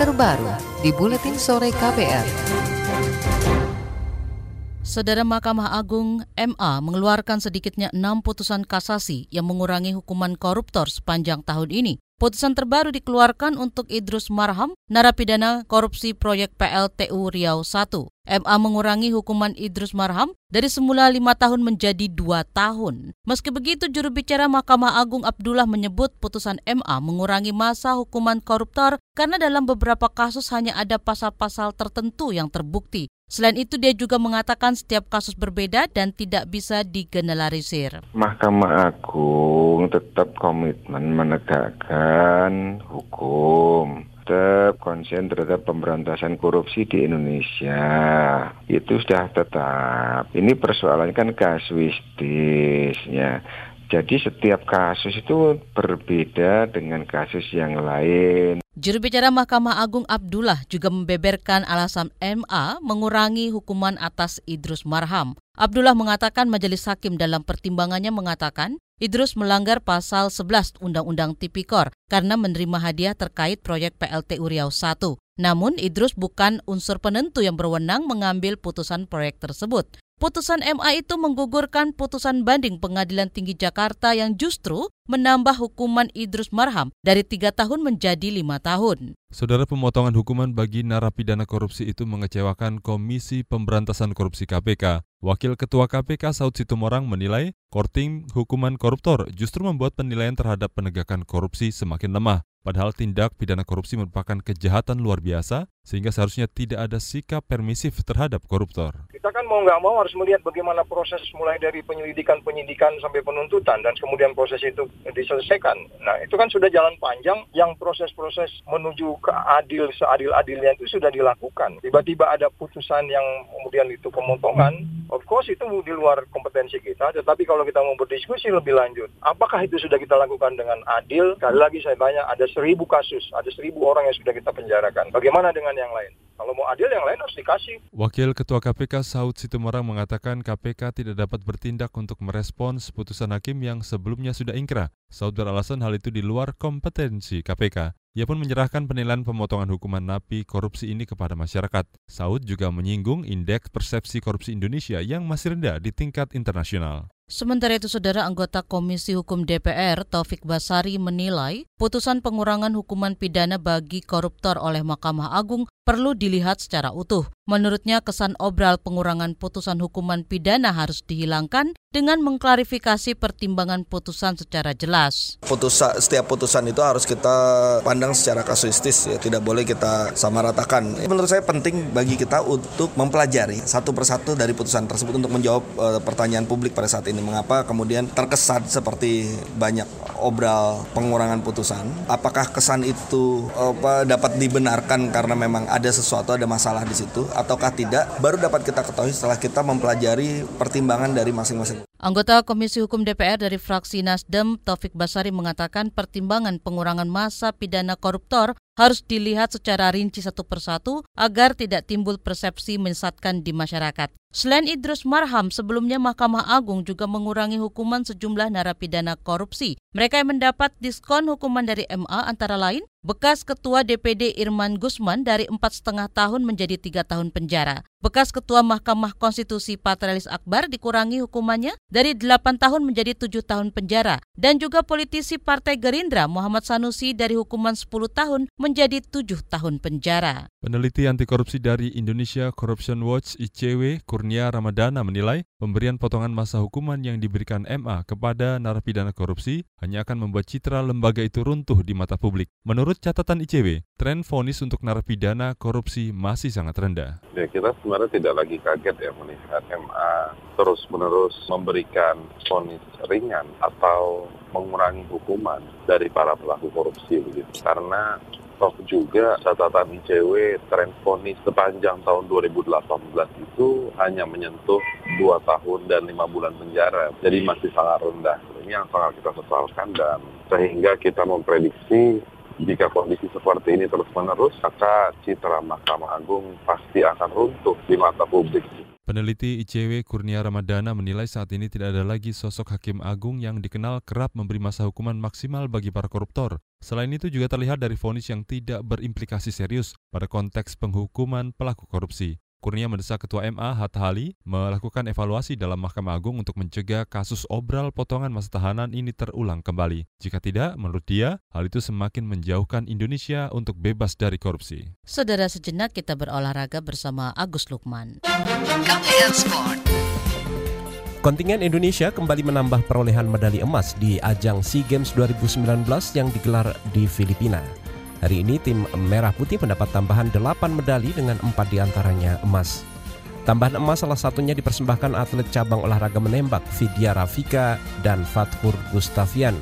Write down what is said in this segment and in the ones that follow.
terbaru di Buletin Sore KPR. Saudara Mahkamah Agung MA mengeluarkan sedikitnya enam putusan kasasi yang mengurangi hukuman koruptor sepanjang tahun ini. Putusan terbaru dikeluarkan untuk Idrus Marham, narapidana korupsi proyek PLTU Riau 1. MA mengurangi hukuman Idrus Marham dari semula lima tahun menjadi dua tahun. Meski begitu, juru bicara Mahkamah Agung Abdullah menyebut putusan MA mengurangi masa hukuman koruptor karena dalam beberapa kasus hanya ada pasal-pasal tertentu yang terbukti. Selain itu, dia juga mengatakan setiap kasus berbeda dan tidak bisa digeneralisir. Mahkamah Agung tetap komitmen menegakkan hukum tetap konsen terhadap pemberantasan korupsi di Indonesia. Itu sudah tetap. Ini persoalannya kan kasuistis ya. Jadi setiap kasus itu berbeda dengan kasus yang lain. Juru bicara Mahkamah Agung Abdullah juga membeberkan alasan MA mengurangi hukuman atas Idrus Marham. Abdullah mengatakan majelis hakim dalam pertimbangannya mengatakan Idrus melanggar pasal 11 Undang-Undang Tipikor karena menerima hadiah terkait proyek PLT Uriau 1. Namun Idrus bukan unsur penentu yang berwenang mengambil putusan proyek tersebut. Putusan MA itu menggugurkan putusan banding Pengadilan Tinggi Jakarta yang justru menambah hukuman Idrus Marham dari tiga tahun menjadi lima tahun. Saudara pemotongan hukuman bagi narapidana korupsi itu mengecewakan Komisi Pemberantasan Korupsi KPK. Wakil Ketua KPK Saud Situmorang menilai korting hukuman koruptor justru membuat penilaian terhadap penegakan korupsi semakin lemah. Padahal tindak pidana korupsi merupakan kejahatan luar biasa, sehingga seharusnya tidak ada sikap permisif terhadap koruptor. Kita kan mau nggak mau harus melihat bagaimana proses mulai dari penyelidikan-penyidikan sampai penuntutan dan kemudian proses itu diselesaikan. Nah itu kan sudah jalan panjang yang proses-proses menuju ke adil seadil-adilnya itu sudah dilakukan. Tiba-tiba ada putusan yang kemudian itu pemotongan, of course itu di luar kompetensi kita. Tetapi kalau kita mau berdiskusi lebih lanjut, apakah itu sudah kita lakukan dengan adil? Sekali lagi saya tanya, ada seribu kasus, ada seribu orang yang sudah kita penjarakan. Bagaimana dengan yang lain? Kalau mau adil yang lain harus dikasih. Wakil Ketua KPK Saud Situmorang mengatakan KPK tidak dapat bertindak untuk merespons putusan hakim yang sebelumnya sudah ingkrah. Saud beralasan hal itu di luar kompetensi KPK. Ia pun menyerahkan penilaian pemotongan hukuman napi korupsi ini kepada masyarakat. Saud juga menyinggung indeks persepsi korupsi Indonesia yang masih rendah di tingkat internasional. Sementara itu, saudara anggota Komisi Hukum DPR Taufik Basari menilai putusan pengurangan hukuman pidana bagi koruptor oleh Mahkamah Agung perlu dilihat secara utuh. Menurutnya, kesan obral pengurangan putusan hukuman pidana harus dihilangkan dengan mengklarifikasi pertimbangan putusan secara jelas. Putusan, setiap putusan itu harus kita pandang secara kasuistis, ya tidak boleh kita samaratakan. Menurut saya penting bagi kita untuk mempelajari satu persatu dari putusan tersebut untuk menjawab e, pertanyaan publik pada saat ini. Mengapa kemudian terkesan seperti banyak obral pengurangan putusan? Apakah kesan itu apa, dapat dibenarkan karena memang ada sesuatu, ada masalah di situ? ataukah tidak baru dapat kita ketahui setelah kita mempelajari pertimbangan dari masing-masing. Anggota Komisi Hukum DPR dari fraksi Nasdem, Taufik Basari mengatakan pertimbangan pengurangan masa pidana koruptor harus dilihat secara rinci satu persatu agar tidak timbul persepsi menyesatkan di masyarakat. Selain Idrus Marham, sebelumnya Mahkamah Agung juga mengurangi hukuman sejumlah narapidana korupsi. Mereka yang mendapat diskon hukuman dari MA antara lain bekas Ketua DPD Irman Gusman dari empat setengah tahun menjadi tiga tahun penjara. Bekas Ketua Mahkamah Konstitusi Patrialis Akbar dikurangi hukumannya dari 8 tahun menjadi 7 tahun penjara dan juga politisi Partai Gerindra Muhammad Sanusi dari hukuman 10 tahun menjadi 7 tahun penjara. Peneliti anti korupsi dari Indonesia Corruption Watch ICW Kurnia Ramadana menilai pemberian potongan masa hukuman yang diberikan MA kepada narapidana korupsi hanya akan membuat citra lembaga itu runtuh di mata publik. Menurut catatan ICW, tren vonis untuk narapidana korupsi masih sangat rendah. Ya, kita sebenarnya tidak lagi kaget ya melihat MA terus-menerus memberikan vonis ringan atau mengurangi hukuman dari para pelaku korupsi begitu. Karena toh juga catatan ICW tren vonis sepanjang tahun 2018 itu hanya menyentuh dua tahun dan lima bulan penjara. Jadi masih sangat rendah. Ini yang sangat kita sesalkan dan sehingga kita memprediksi jika kondisi seperti ini terus menerus, maka citra Mahkamah Agung pasti akan runtuh di mata publik. Peneliti ICW Kurnia Ramadana menilai saat ini tidak ada lagi sosok hakim agung yang dikenal kerap memberi masa hukuman maksimal bagi para koruptor. Selain itu juga terlihat dari vonis yang tidak berimplikasi serius pada konteks penghukuman pelaku korupsi. Kurnia mendesak Ketua MA Hatta Hali melakukan evaluasi dalam Mahkamah Agung untuk mencegah kasus obral potongan masa tahanan ini terulang kembali. Jika tidak, menurut dia, hal itu semakin menjauhkan Indonesia untuk bebas dari korupsi. Saudara sejenak kita berolahraga bersama Agus Lukman. KPR Sport. Kontingen Indonesia kembali menambah perolehan medali emas di ajang SEA Games 2019 yang digelar di Filipina. Hari ini tim Merah Putih mendapat tambahan 8 medali dengan 4 di antaranya emas. Tambahan emas salah satunya dipersembahkan atlet cabang olahraga menembak Vidya Rafika dan Fathur Gustavian.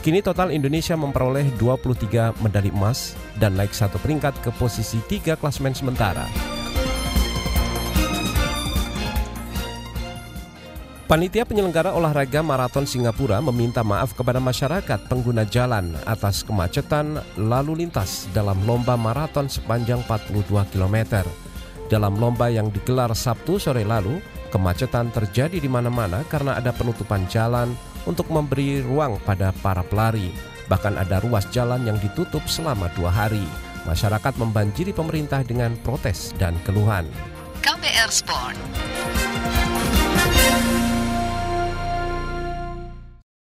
Kini total Indonesia memperoleh 23 medali emas dan naik satu peringkat ke posisi 3 klasmen sementara. Panitia penyelenggara olahraga maraton Singapura meminta maaf kepada masyarakat pengguna jalan atas kemacetan lalu lintas dalam lomba maraton sepanjang 42 km. Dalam lomba yang digelar Sabtu sore lalu, kemacetan terjadi di mana-mana karena ada penutupan jalan untuk memberi ruang pada para pelari. Bahkan ada ruas jalan yang ditutup selama dua hari. Masyarakat membanjiri pemerintah dengan protes dan keluhan. KPR Sport.